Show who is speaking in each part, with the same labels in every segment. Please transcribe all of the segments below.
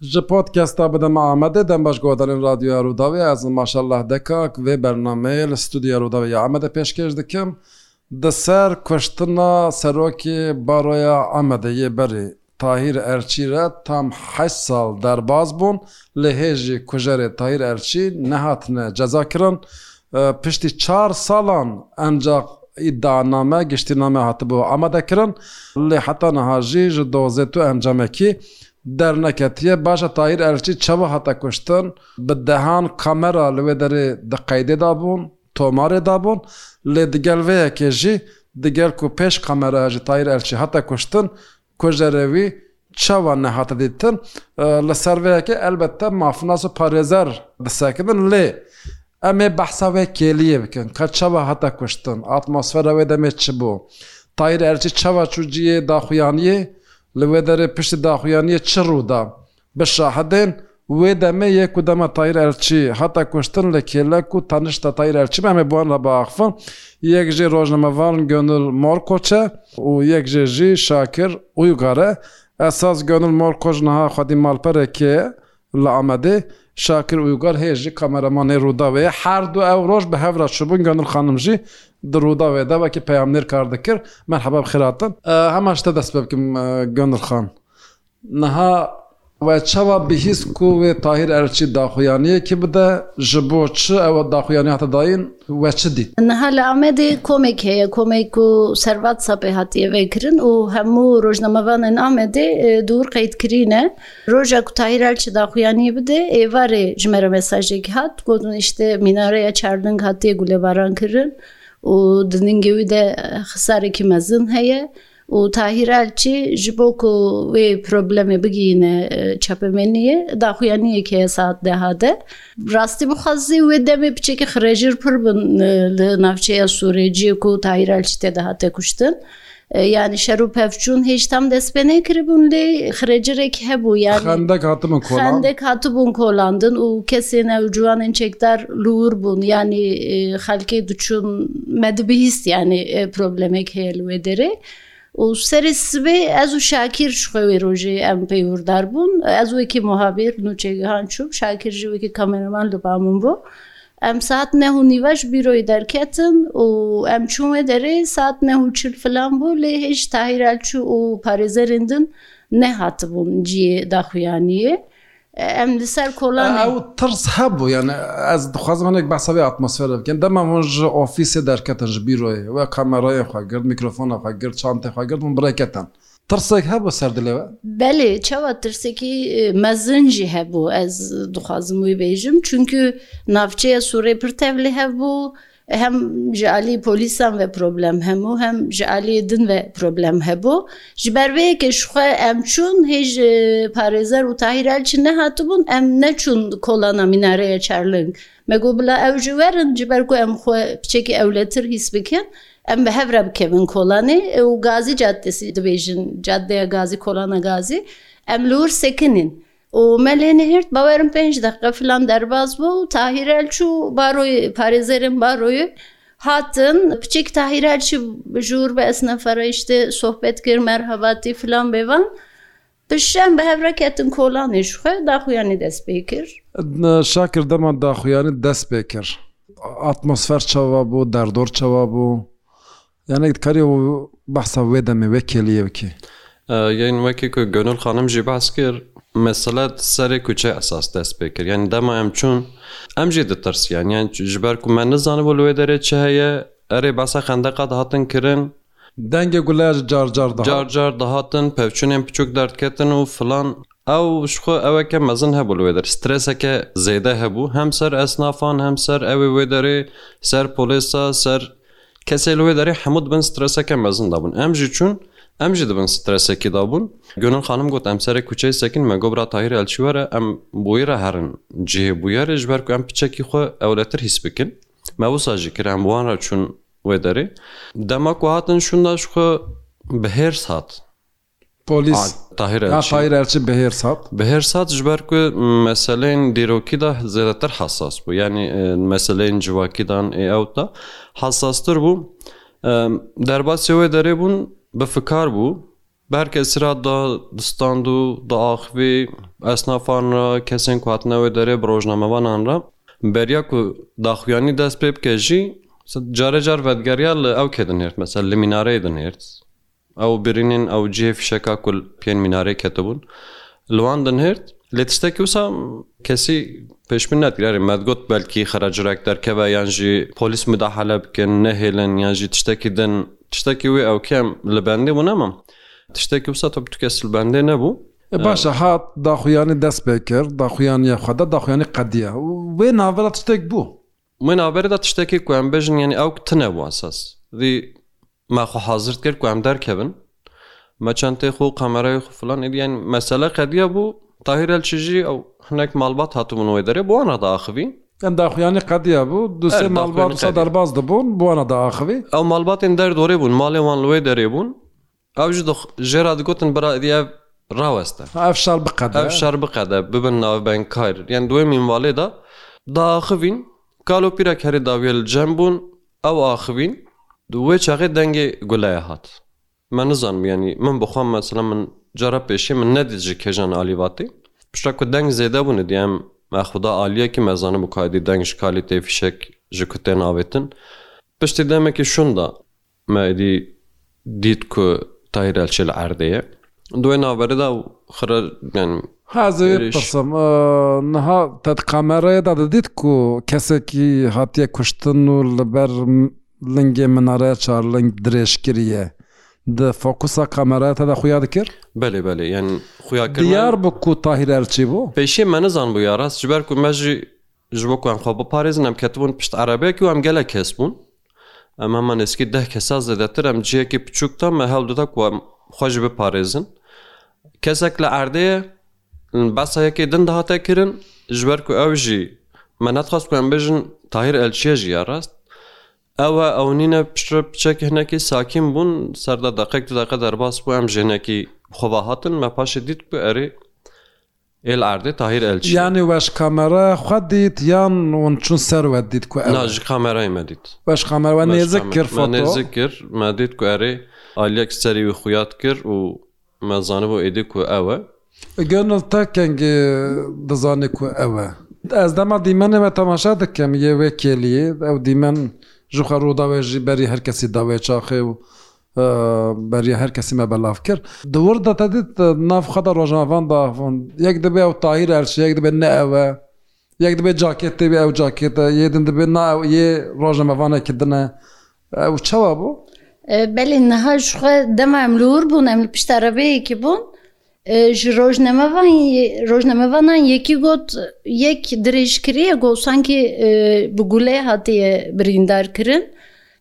Speaker 1: Ji podkesta bi dema Amedê dem baş godarên Radyoya Rûdawê ez maşallah dekak vê bernameyê li Studyoya Rûdawê ya Amedê pêşkêş dikim. Di ser kuştina serokê Baroya Amedê yê berê Tahîr Elçî re tam heşt sal derbas bûn, lê hê jî kujerê Tahîr Elçî nehatine cezakirin. Piştî çar salan encax îdianame, giştîname hatibû amadekirin, lê heta niha jî ji dozê tu encamekî derneketiye. Baş e Tahîr Elçî çawa hate kuştin? Bi dehan kamera li wê derê di qeydê de bûn. tomarê dabûn lê digel vê yekê jî digel ku pêş kameraya ji Tayîr Elçî hate kuştin kujerê wî çawa nehate dîtin li ser vê yekê elbette mafnas û parêzer disekinin lê em ê behsa wê kêliyê bikin ka çawa hate kuştin atmosfera wê demê çi bû Tayîr Elçî çawa çû ciyê daxuyaniyê li wê derê piştî daxuyaniyê çi rû da Bi şahidên wê demê yê ku dema Tahîr Elçî hate kuştin li kêlek û tenişta Tahîr Elçî me em ê bi wan re biaxivin. Yek jê rojnamevan Gönül Morkoç e û yek jê jî Şakir Uygar e. Esas Gönül Morkoç niha xwedî malperekê ye li Amedê. Şakir Uygar hê jî kameramanê Rûdawê ye. Her du ew roj bi hev re çûbûn. Gönül xanim jî di Rûdawê de wekî peyamnêr kar dikir. Merheba bi xêr hatin. Hema ji te dest pê bikim Gönül xan. Niha we çawa bihîst ku wê Tahîr Elçî daxuyaniyekê bide, ji bo çi ew daxuyaniye hate dayîn, we çi dît?
Speaker 2: Niha li Amedê komek heye, komek ku ser WhatsAppê hatiye vekirin û hemû rojnamevanên Amedê dûr qeyd kirîne. Roja ku Tahîr Elçî daxuyaniyê bide êvarê ji me re mesajekî hat, gotin îşte mînareya Çarding hatiye gulebarankirin û di dingê wî de xisarekî mezin heye. Û Tahîr Elçî ji bo ku wê problemê bigihîne çapemeniyê daxuyaniyekê heye saet deha de. Rastî bixwazî wê demê piçekî xirêjir pir bin li navçeya Sûrê ciyê ku Tahîr Elçî tê de hate kuştin. Yanî şer û pevçûn hêj tam dest pê nekiribûn lê xirêcirek hebû yanî
Speaker 1: Xendek hatibin kolan.
Speaker 2: Xendek hatibûn kolandin û kesên ew ciwanên çekdar li wir bûn yanî xelkê diçûn me dibihîst yanî problemek heye li wê derê û serê sibê ez û Şakîr ji xwe wê rojê em pey hûrdar bûn. Ez wekî muhabîr nûçegihan çûm, Şakîr jî wekî kameraman li ba min bû. Em saet neh û nîve ji bîroyê derketin û em çûn wê derê saet neh û çil filan bû lê hêj Tahîr Elçû û parêzerên din nehatibûn ciyê daxuyaniyê. Em li ser kolan in.
Speaker 1: Ew tirs hebû yani ez dixwazim hinek behsa vê atmosferê bikim. Dema hûn ji ofîsê derketin ji bîroyê we kamerayên xwe girt, mîkrofona xwe girt, çanteyê xwe girt hûn bi rê ketin. Tirsek hebû ser dilê we?
Speaker 2: Belê çawa tirsekî mezin jî hebû ez dixwazim wî bêjim. Çunku navçeya Sûrê pir tevlihev bû. Hem ji aliyê polîsan ve problem hemû hem ji aliyê din ve problem hebû. Ji ber vê yekê ji xwe em çûn hê ji parêzer û Tahîr Elçî nehatibûn em neçûn kolana mînareya Çarling. Me got bila ew jî werin ji ber ku em xwe piçekî ewletir hîs bikin em bi hev re bikevin kolanê û Gazî Caddesi dibêjin caddeya Gazî kolana Gazî em li wir sekinîn. û me lê nehîrt, bawer in pênc deqîqe filan derbas bû, Tahîr el çû baroyê, parêzerên baroyê hatin, piçik Tahîr el çû ji wir bi esnafa re îştê, sohbet kir, merhabatî filan bêvan, bi şem bi hev re ketin kolanê ji xwe, daxuyanî dest pê kir.
Speaker 1: Şakir dema daxuyanî dest pê kir, atmosfer çawa bû, derdor çawa bû? Yanî dikarî behsa wê demê, wê kêliyê bikî?
Speaker 3: Yên wekî ku Gonul xanim jî behs kir, mesele di serê kuçe esas dest pê kir. Yanî dema em çûn, em jî ditirsiyan. Yanî ji ber ku me nizanibû li wê derê çi heye, erê behsa xendeqa dihatin kirin.
Speaker 1: Dengê guleya jî car car dihat.
Speaker 3: Car car dihatin, pevçûnên piçûk derdiketin û filan. Ew ji xwe eweke mezin hebû li wê derê. Streseke zêde hebû. Hem ser esnafan, hem ser ewê wê derê, ser polêsa, ser. Kesê li wê derê hemû di bin streseke mezin de bûn. Em jî çûn, em jî di bin stresekî de bûn. Gönül xanim got em serê kuçeyê sekin me got bira Tahîr Elçî were em bi wî re herin cihê bûyerê ji ber ku em piçekî xwe ewletir hîs bikin. Me wisa jî kir em bi wan re çûn wê derê. Dema ku hatin şûnda ji xwe bi hêrs hat.
Speaker 1: Polîs
Speaker 3: Tahir Elçi.
Speaker 1: Tahir Elçi bi hêrs
Speaker 3: hat. Bi hêrs hat ji ber ku meseleyên dîrokî de zêdetir hesas bû. Yanî meseleyên civakî de an ê ew de hesastir bû. Derbasê wê derê bûn bi fikar bû. Bi her kesî re da stand û da axivî esnafan re, kesên ku hatine wê derê bi rojnamevanan re. Beriya ku daxuyanî dest pê bike jî carê car vedigeriya li ew kê dinêrt mesela li mînareyê dinêrt. Ew birînên ew cihê fîşeka ku li piyên mînareyê ketibûn li wan dinhirt. Lê tiştekî wisa kesî pêşbîn nedikir. Erê me digot belkî xeracirek derkeve yan jî polîs mudahale bikin, nehêlin yan jî tiştekî din. Tiştekî wê ew kêm li bendê bû nema. Tiştekî wisa tabi tu kes li bendê nebû.
Speaker 1: E baş e hat daxuyanî dest pê kir, daxuyaniya xwe da, daxuyanî qediya. Wê
Speaker 3: navbera tiştek bû. Wê navberê de tiştekê ku em bêjin yanî ew tune bû esas. Dî me xwe hazir dikir ku em derkevin. Me çenteyê xwe û kamerayê xwe filan êdî yanî mesele qediya bû Tahîr Elçijî ew hinek malbat hatibûn wê derê bi wan re diaxivî.
Speaker 1: Em daxuyanî qediya bû du
Speaker 3: sê
Speaker 1: malbat
Speaker 3: wisa
Speaker 1: derbas
Speaker 3: dibûn
Speaker 1: bi wan re diaxivî.
Speaker 3: Ew malbatên derdorê bûn malên wan li wê derê bûn. Ew jî dixw jê re digotin bira idî ev raweste.
Speaker 1: Ev şer biqede.
Speaker 3: Ev şer biqede, bibin navbengkar. Yên duê mînvalê de diaxivîn. Kalo pîrek herî dawiyê li cem bûn, ew axivîn. Di wê çaxê dengê Guleye hat. Me nizanibû yanî min bi xwe mesela min cara pêşiyê min nedît ji kêjan alî vatê. Pişta ku deng zêde bûn idî em me xuda alîye kî me zanibû ka idî deng ji kalî tê fîşek ji ku tên avêtin. Piştî demekî şûn da. Me êdî dît ku Tahîr Elçê li erdê ye. Di wê navberê de xira yani
Speaker 1: Ez
Speaker 3: ê
Speaker 1: êrîş. pirsim. Niha te di kamerayê de didît ku kesekî hatiye kuştin û li ber lingê minareya çarling dirêj kiriye. Di fokusa kameraya te de xuya dikir?
Speaker 3: Belê belê yani xuya
Speaker 1: kirine. Diyar bû ku Tahîr
Speaker 3: Elçî bû? Pêşiyê me nizanbû ya rast ji ber ku me jî Ji bo ku em xwe biparêzin em ketibûn pişt erebeyekî û em gelek kes bûn. Em hema nêzîkî deh kesa zêdetir em cihekî piçûk de me hewl dida ku em xwe jî biparêzin. Kesek li erdê ye behsa yekê din dihate kirin ji ber ku ew jî me nedixwest ku em bêjin Tahîr Elçiye jî ya rast. Ew e ew nîne piştre piçek hinekî sakîn bûn ser de deqek du deqe derbas bû em ji hinekî xwe ve hatin me paşê dît ku erê Ê li erdê Tahîr Elçî.
Speaker 1: Yanî we ji kameraya xwe dît yan hûn çûn ser we dît ku ew e?
Speaker 3: Na ji kamerayê me dît.
Speaker 1: We ji kamera we
Speaker 3: nêzik
Speaker 1: kir foto?
Speaker 3: Me nêzik kir, me dît ku erê aliyek serî wî xuya dikir û me zanibû êdî ku ew e.
Speaker 1: Gönül te kengî dizanî ku ew e? Ez dema dîmenê me temaşe dikim yê wê kêliyê, ew dîmen jixwe Rûdawê jî berî her kesî dawê çaxê û Beriya her kesî me belav kir. Di wir de te dît nav xwe de rojavan de yek dibê ew Tahîr Elçi yek dibê ne ew e. Yek dibê cakêt tê
Speaker 2: wî ew cakêt e. Yê din dibê na ew yê roja me vanekî din e. Ew çawa bû? Belê niha ji xwe dema em li wir bûn em li pişta rebeyekî bûn Ji rojnamevanan yekî got, yek dirêjkirîye ku sankî bi gule hatiye birîndarkirin,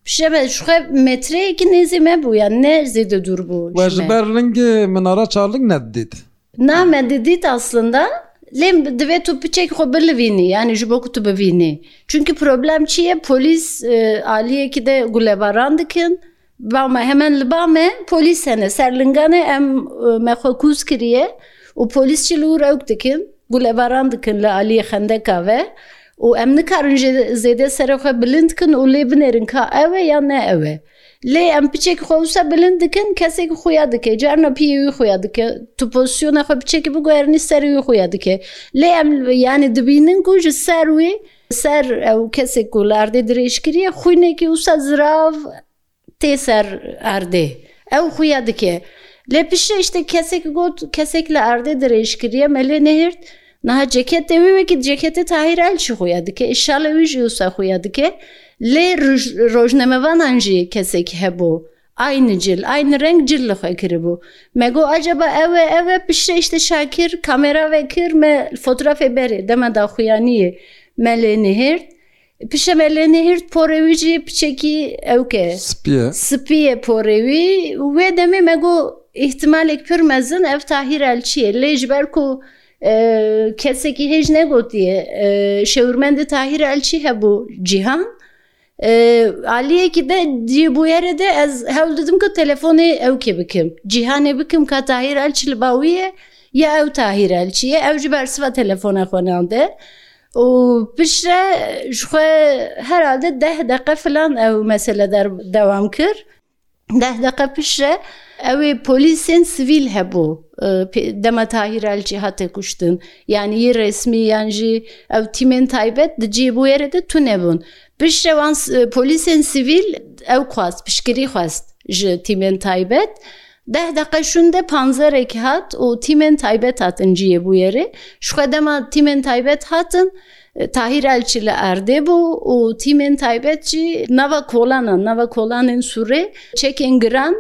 Speaker 2: pişeve ji xwe metreyekî nêzî me bû yan ne zêde dûr bû.
Speaker 1: We ji ber lingê minara çarling ne didît?
Speaker 2: Na me didît aslında lê divê tu piçekî xwe bilivînî yanî ji bo ku tu bivînî. Çimkî problem çi ye polîs aliyekî de gulebaran dikin. Ba me hemen li ba me polîs hene ser linganê em me xwe kûz kiriye û polîs çil û rewk dikin gulebaran dikin li aliyê xendeka ve û em nikarin jê zêde serê xwe bilind kin û lê binêrin ka ew e ya ne ew e. Lê em piçekî xwe wisa bilind dikin kesekî xuya dike carina piyê wî xuya dike tu pozîsyona xwe piçekî biguherînî serê wî xuya dike lê em yanî dibînin ku ji ser wî Li ser ew kesê ku li erdê dirêj kiriye xwînekî wisa zirav tê ser erdê. Ew xuya dike. Lê pişeştê kesek got kesek li erdê dirêj kiriye me lê nehirt. Niha ceketê wî wekî ceketê Tahîr Elçî xuya dike. Îşalê wî jî wisa xuya dike. Lê rojnamevanan jî kesek hebû. Aynı cil, aynı reng cil li xwe kiribû. Me got acaba ew e, ew e, piştre îşte Şakir kamera vekir, me fotrafê berê dema daxuyaniyê me lê nihêrt. Piştre me lê nihêrt porê wî jî piçekî ewk
Speaker 1: e.
Speaker 2: Spî ye. Spî ye porê wî. Wê demê me got îhtimalek pir mezin ev Tahîr Elçî ye. Lê ji ber ku kesekî hêj negotiye şêwirmendê Tahîr Elçî hebû Cîhan Aliyekî de cî bûyerê de ez hewl didim ku telefonê ew kê bikim. Cîhanê bikim ka Tahîr Elçî li ba wî ye ya ew Tahîr Elçî ye. Ew jî bersiva telefona xwe nade û piştre ji xwe herhalde deh deqe filan ew meseleder dewam kir. Deh deqe pişt re ew ê polîsên sivîl hebû dema Tahîr Elçî hate kuştin. Yanî yê resmî yan jî ew tîmên taybet di cihê bûyerê de tune bûn. Pişt re wan polîsên sivîl ew xwest piştgirî xwest ji tîmên taybet. Deh deqe şûn de panzerekî hat û tîmên taybet hatin cihê bûyerê. Jixwe dema tîmên taybet hatin Tahîr Elçî li erdê bû û tîmên taybet jî nava kolanan, nava kolanên sûrê çekên giran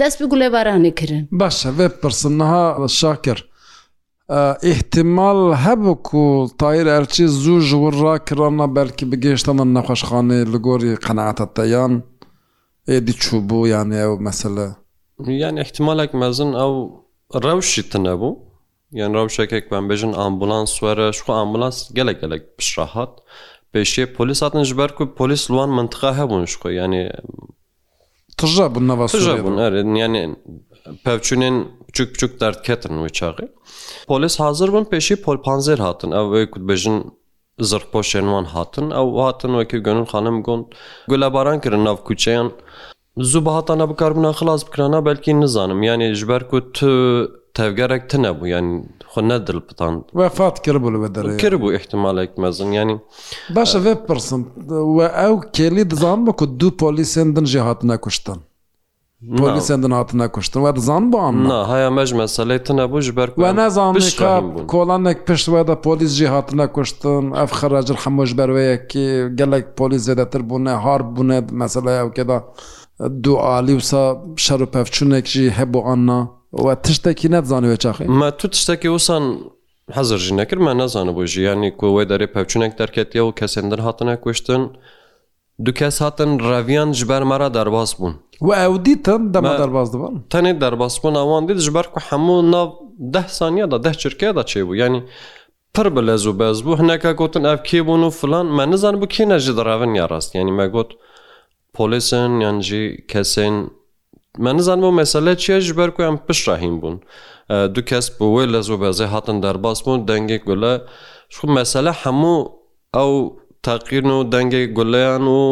Speaker 2: dest bi gulêbaranê kirin.
Speaker 1: Baş e vê bipirsin niha Şakir, îhtîmal hebû ku Tahîr Elçî zû ji wir rakirana belkî bi gihiştana nexweşxanê li gorî qenaeta te yan êdî çûbû yanî ew mesele?
Speaker 3: Yanî îhtîmalek mezin ew rewş jî tune bû. Yan rewşekek ku em bêjin ambulans were ji xwe ambulans gelek gelek piştre hat. Pêşiyê polîs hatin ji ber ku polîs li wan mintiqa hebûn ji xwe yanî
Speaker 1: Tije bûn nava Sûriyê.
Speaker 3: Tije bûn erê yanî pevçûnên piçûk piçûk derdketin wê çaxê. Polîs hazir bûn pêşî polpanzêr hatin ew ê ku dibêjin zirxpoşên wan hatin ew hatin wekî Gönül Xanim got gulebaran kirin nav kûçeyan Zû bi hata nebikarbûna xilas bikirana belkî nizanim yanî ji ber ku tu tevgerek tunebû yanî xwe ne dilpitand.
Speaker 1: Wefat kiribû li vê derê yanî.
Speaker 3: Kiribû îhtîmalek mezin yanî.
Speaker 1: Baş e vê bipirsim, we ew kêlî dizanibû ku du polîsên din jî hatine kuştin? Na. Polîsên din hatine kuştin we dizanibû an
Speaker 3: na? Na, heya me ji meseleyê tunebû ji ber ku
Speaker 1: We em nezanî pişt ka rehîn bûn. kolanek pişt we de polîs jî hatine kuştin? Tom, Ev xira jin hemû ji ber wê ye kî gelek polîs zêdetir bûne, harb bûne di meselaya ew kê de. Du alî wisa şer û pevçûnek jî hebû an na. We tiştekî nedizanî wê çaxê.
Speaker 3: Me tu tiştekî wisan hezir jî nekir, me nezanibû jî yanî ku wê derê pevçûnek derketiye û kesên din hatine kuştin. Du kes hatin reviyan ji ber me re derbas bûn.
Speaker 1: We ew dîtin dema derbas dibin?
Speaker 3: Tenê derbasbûna wan dît ji ber ku hemû nav deh saniye de, deh çirkeye de çêbû. Yanî Pir bi lez û bez bû. Hineka gotin ev kê bûn û filan. Me nizanibû kê ne jî direvin ya rast. Yanî me got polîs in yan jî kesên me nizanibû mesele çi ye ji ber ku em pişt re hîn bûn. Du kes bi wê lez û bezê hatin derbas bûn dengê ku le ji xwe mesele hemû Ew teqîn û dengê guleyan û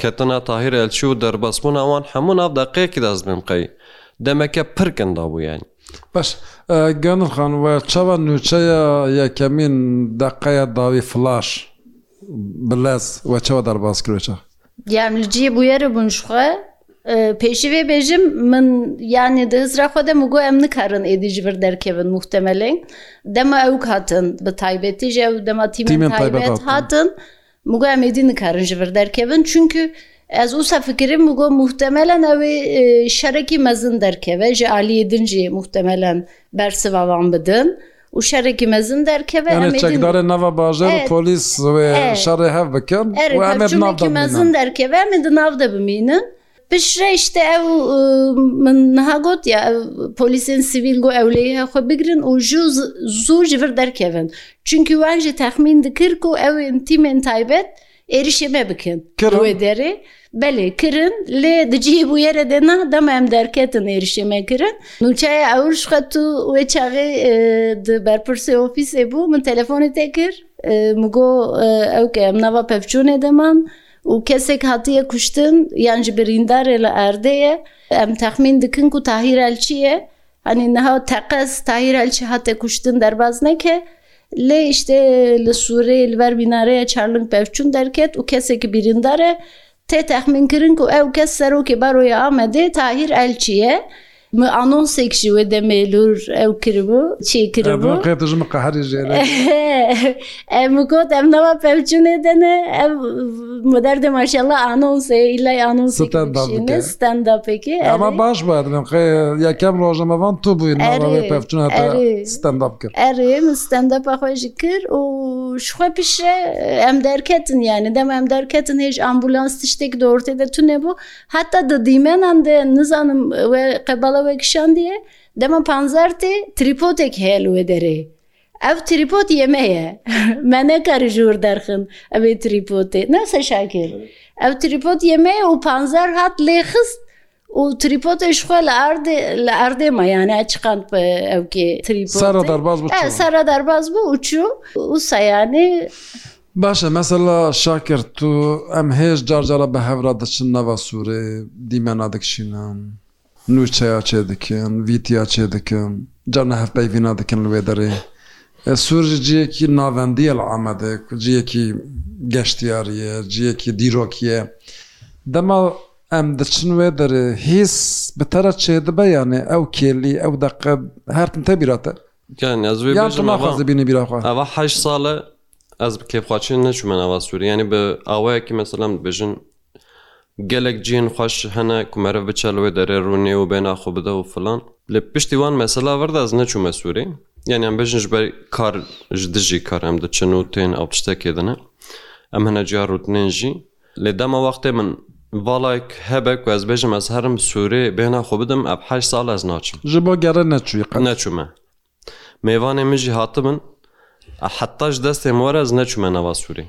Speaker 3: ketina Tahîr Elçî û derbasbûna wan hemû nav deqeyekî de ez bên qey demeke pir kin dabû yani.
Speaker 1: Baş e Gönül xan we çawa nûçeya yekemîn deqeya dawî flash bi lez we çawa derbas kir wê çax?
Speaker 2: Diyar min li cihê bûyerê bûn ji xwe. Pêşî vê bêjim min yanî di hizra xwe de min got em nikarin êdî ji vir derkevin muhtemelê. Dema ewk hatin bi taybetî jî ew dema tîmên
Speaker 1: taybet hatin
Speaker 2: min got em êdî nikarin ji vir derkevin. Çimkû ez wisa fikirîm min got muhtemelen ew ê şerekî mezin derkeve ji aliyê din jî muhtemelen bersiva wan bidin. û şerekî mezin derkeve em
Speaker 1: ê
Speaker 2: din.
Speaker 1: Yanî çekdarên nava bajarê
Speaker 2: û
Speaker 1: polîs wê şerê hev bikin û em ê di nav
Speaker 2: de bimînin.
Speaker 1: Mezin
Speaker 2: derkeve em ê di nav de bimînin. Piştre îşte ew min niha got ya ev polîsên sivîl got ew lê ya xwe bigirin û jû zû ji vir derkevin. Çimkî wan jî texmîn dikir ku ew ên tîmên taybet Êrişê me bikin.
Speaker 1: Kirin.
Speaker 2: Wê derê belê kirin lê di cihê bûye re de na dema em derketin êrişê me kirin. Nûçeya ewil ji xwe tu wê çaxê e, di berpirsê ofîsê bû min telefonê te kir. E, Min got e, ew ke em nava pevçûnê de man û kesek hatiye kuştin yan jî birîndarê li erdê ye. Em texmîn dikin ku Tahîr Elçî ye. Anî niha teqez Tahîr Elçî hate kuştin derbaz neke, lê îştê li Sûriyê li ber mînareya Çarlink pevçûn derket û kesekî bîrîndar e. Tê texmînkirin ku ew kes Serokê Baroya Amedê Tahîr Elçî ye. Min anonsek jî wê demê lûr ew kiribû, çêkiribû. Ev
Speaker 1: qet ji min qeherî jêr
Speaker 2: e. Min got ev nava pevçûnê de ne ev min derdê maşallah anons ê
Speaker 1: îllay anonsê
Speaker 2: bişîne standupekê.
Speaker 1: Ema baş bûye dinim xê yekem rojnamevan tu bûyî nava wê pevçûna te standup kir.
Speaker 2: Erê min standupa xwe jî kir û ji xwe pişre em derketin yanî dema em derketin hêj ambûlans tiştêk di ortê de tunebû heta di dîmenan de nizanim we qebala we kişandiye dema panzer tê trîpotek heye li wê derê. Ev trîpotiyê me ye. Me nekare ji wir derxin ev ê trîpotê. Newse Şakir. Ev trîpotiyê me ye û panzer hat lêxist û trîpotê ji xwe li erdê li erdê ma yani ez çiqand bi ew kê trîpotê.
Speaker 1: Serra derbas bû çû.
Speaker 2: Serra derbas bû û çû û sa yani.
Speaker 1: Baş e mesela Şakir tu em hêj car cara bi hev re diçin nava Sûrê dîmena dikişînin. Nûçeya çê dikin, vîtiya çê dikin, ca ne hevpeyvîna dikin li wê derê. Sur ji ciyekî navendî ye li Amedê ku ciyekî geştiyarî ye, ciyekî dîrokî ye. Dema em diçin wê derê
Speaker 3: hîs
Speaker 1: bi te re çê dibe yanê ew kêlî, ew deqe her tim tê bîra te?
Speaker 3: Gan ez
Speaker 1: wê bêjim eva. Yan tu
Speaker 3: naxwazî bînî bîra xwe? Eva heşt sal e ez bi kêfxweçî neçûme nava Sûriyê. Yanî bi awayekî meselem dibêjin. Gelek cihên xweş hene ku meriv biçe li wê derê rûnê û bêhna xwe bide û filan. Lê piştî wan mesela vir de ez neçûme Sûrê. Yanî em bêjin ji ber kar ji dijî kar em diçin û tên ew tiştekê din e. Em hene cuya rûtinên jî. Lê dema wextê min valayek hebe ku ez bêjim ez herim Sûrê bêhna xwe bidim ev heşt sal e ez naçim.
Speaker 1: Ji bo gere neçûyî qet?
Speaker 3: Neçûme. Mêvanên min jî hatibin. Heta ji destê min were ez neçûme nava Sûrê.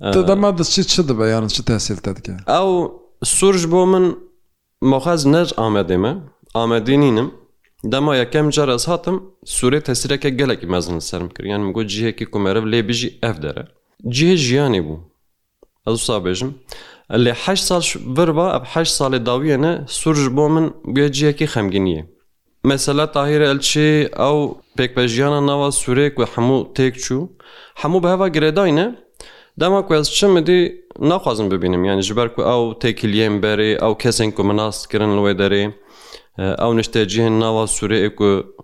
Speaker 1: Te dema diçî çi dibe yan çi tehsîl te dike?
Speaker 3: Ew Sur ji bo min maxwaz ne ji Amedê me. Amedî nînim. Dema yekem car ez hatim Sûrê tesîreke gelekî mezin li ser min kir. Yani min got cihekî ku meriv lê bijî ev der e. Cihê jiyanê bû. Ez wisa bêjim. Lê heşt sal vir va ev heşt salê dawiyê ne Sur ji bo min bûye cihekî xemgîniyê. Mesela Tahîr Elçî ew pêkvejiyana nava sûrê ku hemû têk çû, hemû bi heva girêdayî ne. Dema ku ez çim idî naxwazim bibînim yanî ji ber ku ew têkiliyên berê, ew kesên ku min nas kirin li wê derê, ew niştecihên nava sûrê ê ku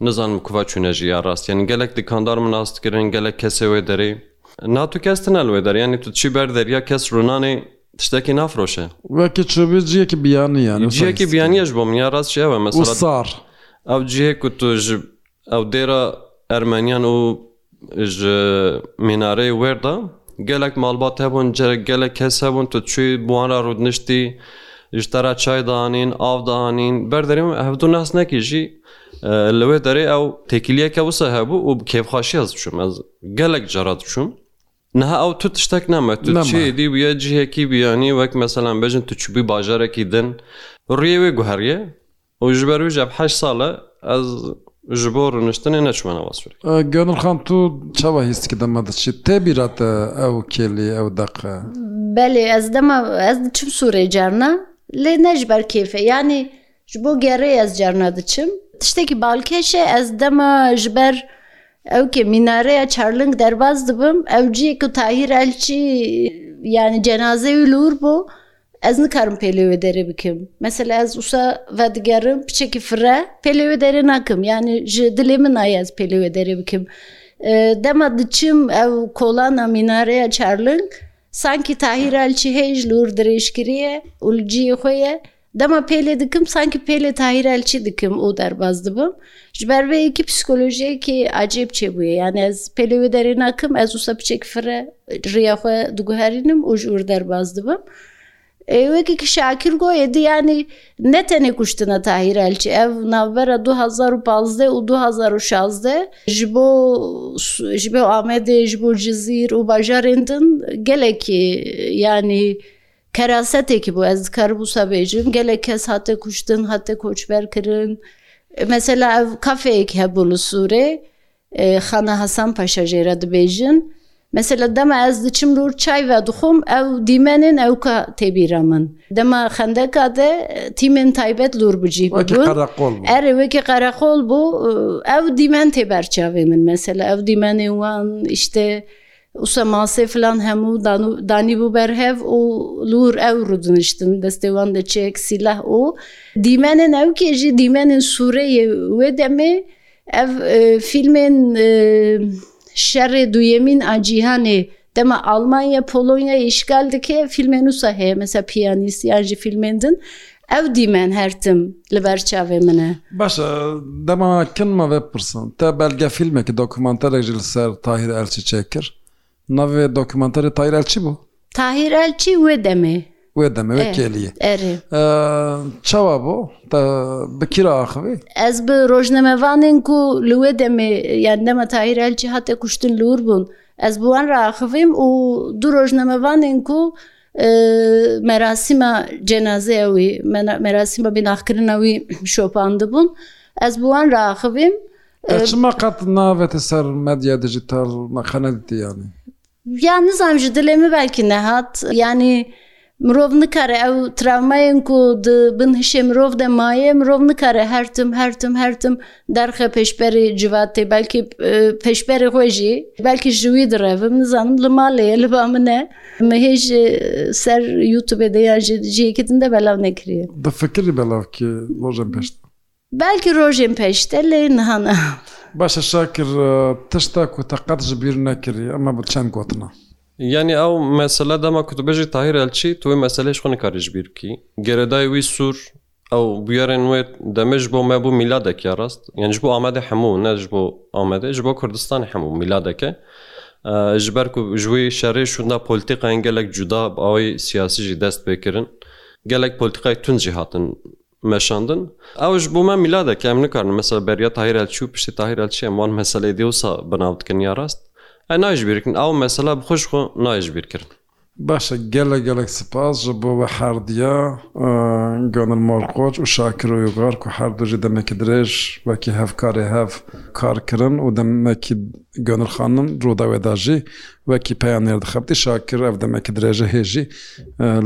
Speaker 3: nizanim kuva çûne jî ya rast. Yanî gelek dikandar min nas dikirin, gelek kesê wê derê. Na tu kes tune li wê derê yanî tu diçî ber derya kes ronanê Tiştekî nafiroşe.
Speaker 1: Weke çêbê ciyekî biyanî ya.
Speaker 3: Ciyekî biyanî ya ji bo min ya rast jî ew e mesela.
Speaker 1: Û sar.
Speaker 3: Ew cihê ku tu ji ew dêra ermeniyan û ji mînareyê wêrd e gelek malbat hebûn cerek gelek kes hebûn tu çûyî bi wan re rûdiniştî ji te re çay dianîn av dianîn ber derê min hevdû nas nekî jî li wê derê ew têkiliyeke wisa hebû û bi kêfxaşiya ez diçûm ez gelek cara diçûm. Niha ew tu tiştek neme tu
Speaker 1: Nema.
Speaker 3: çê dî bûye cihekî biyanî wek meselan bejin tu çûbî bajarekî din rûyê wê guheriye û ji ber wî ji ev heşt sal e ez ji bo rûniştinê neçûme nav Asûrê.
Speaker 1: Gönül xan tu çawa hîs dikî dema diçî? Tê bîra te ew kêlî ew deqe?
Speaker 2: Belê ez dema ez diçim Sûrê carna lê ne ji ber kêfê yanî Ji bo gerê ez carna diçim. Tiştekî balkêş e ez dema ji ber ewkê mînareya Çarling derbas dibim ew ciyê ku Tahîr Elçî yani cenazeyê wî li wir bû ez nikarim pêlê wê derê bikim. Mesela ez wisa vedigerim piçekî fire pêlê wê derê nakim yani ji dilê min nayê ez pêlê wê derê bikim. Dema diçim ew kolana mînareya Çarling sankî Tahîr Elçî hêj li wir dirêj kiriye û li ciyê xwe ye. Dema pêlê dikim sankî pêlê Tahîr Elçî dikim û derbas dibim. Ji ber vê yekî psîkolojiyekî acêb çêbûye. Yanî ez pêlê wê derê nakim, ez wisa piçek firre riya xwe diguherînim û ji wir derbas dibim. Wekî Şakîr got êdî yanî ne tenê kuştina Tahîr Elçî ev navbera du hezar û pazdeh û du hezar û şazdeh ji bo ji bo Amedê ji bo Cizîr û bajarên din gelekî yanî Kerasetekî bû ez dikarib wisa bêjim. Gelek kes hate kuştin, hate koçber kirin. Mesela ev kafeyek hebû li Sûrê Xana Hasan Paşa jê re dibêjin. Mesela dema ez diçim lûr çay ve dixwim ew dîmenên ewka tê bîra min. Dema xendeka de tîmên taybet lûr bi
Speaker 1: cîh
Speaker 2: bûn.
Speaker 1: Wekî qereqol bû.
Speaker 2: Erê wekî qereqol bû. Ew dîmen tê berçavê min mesela ew dîmenên wan îşte Wisa masê filan hemû danîbû ber hev û li wir ew rûdiniştin. Destê wan de çek, sîleh û dîmenên ewkê jî dîmenên sûreyê wê demê ev fîlmên şerê duyemîn a cîhanê dema Almanya Polonyayê îşgal dike fîlmên wisa heye mesela Piyanîst yan jî fîlmên din Ew dîmen her tim li ber çavê min e.
Speaker 1: Baş e, dema kin me vê pirsin. Te belgefîlmekî, dokumenterek jî li ser Tahîr Elçî çêkir. Navê dokumenterê Tahîr Elçî bû?
Speaker 2: Tahîr Elçî wê demê.
Speaker 1: Wê demê, wê kêliyê.
Speaker 2: Erê.
Speaker 1: Çawa bû? Te bi kî re axivî?
Speaker 2: Ez bi rojnamevanên ku li wê demê yan dema Tahîr Elçî hate kuştin li wir bûn. Ez bi wan re axivîm û du rojnamevanên ku Merasîma cenazeya wî, merasîma bînahkirina wî şopandibûn. Ez bi wan re axivîm.
Speaker 1: Te çima qet navêtî ser medya dîjîtal me
Speaker 2: xenedîtî yanî? Ya nizanim ji dilê min belkî nehat. Yanî mirov nikare ew travmayên ku di bin hişê mirov de maye mirov nikare her tim her tim her tim Derxe pêşberî civatê belkî pêşberî xwe jî belkî ji wî direvim nizanim li malê ye li ba min e min hê ji ser youtubê de yan ji cihêkî din de belav nekiriye.
Speaker 1: Difikirî belav kê rojên pêş de?
Speaker 2: Belkî rojên pêş de lê niha
Speaker 1: ne. Baş e Şakir tişta ku te qet ji bîr nekirî ema bi çend gotina.
Speaker 3: Yanî ew mesele dema ku tu bêjî Tahîr Elçî tu wê meseleyê ji xwe nikarî ji bîr bikî. Geredayê wî sûr Ew bûyerên wê demê ji bo me bû mîladek ya rast. Yan ji bo Amedê hemû, ne ji bo Amedê, ji bo Kurdistanê hemû mîladek e. Ji ber ku ji wî şerê şûnda polîtîkayên gelek cuda bi awayî siyasî jî dest pê kirin. Gelek polîtîkayê tund jî hatin meşandin. Ew ji bo me mîladek e. Em nikarin mesela beriya Tahîr Elçî û piştî Tahîr Elçî em wan meseleyê dêwsa bi nav dikin ya rast. Ew nayê ji bîr kirin. Ew mesela bi xwe ji xwe nayê ji
Speaker 1: bîr kirin. Baş e gelek gelek sipas ji bo we herdiya Ganil Malkoç û Şakir Uygar ku herdu jî demekî dirêj wekî hevkarê hev kar kirin û demekî Ganil xanim Rûdawê de jî wekî peya nêr dixebitî Şakir ev demekî dirêje hê jî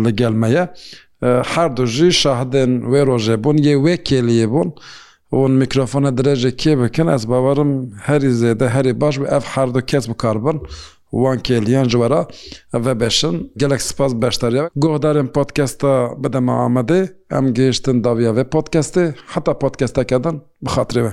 Speaker 1: li gel me ye. Herdu jî şahidên wê rojê bûn yê wê kêliyê bûn Hûn mîkrofona dirêjê kê bikin, ez bawer im herî zêde, herî baş bi ev her du kes bikar bin wan kêliyan ji we re vebêşin. Gelek spas beşdariya guhdarên podkesta Bide Me Amedê. Em gihiştin dawiya vê podkestê. Heta podkesteke din bi xatirê we.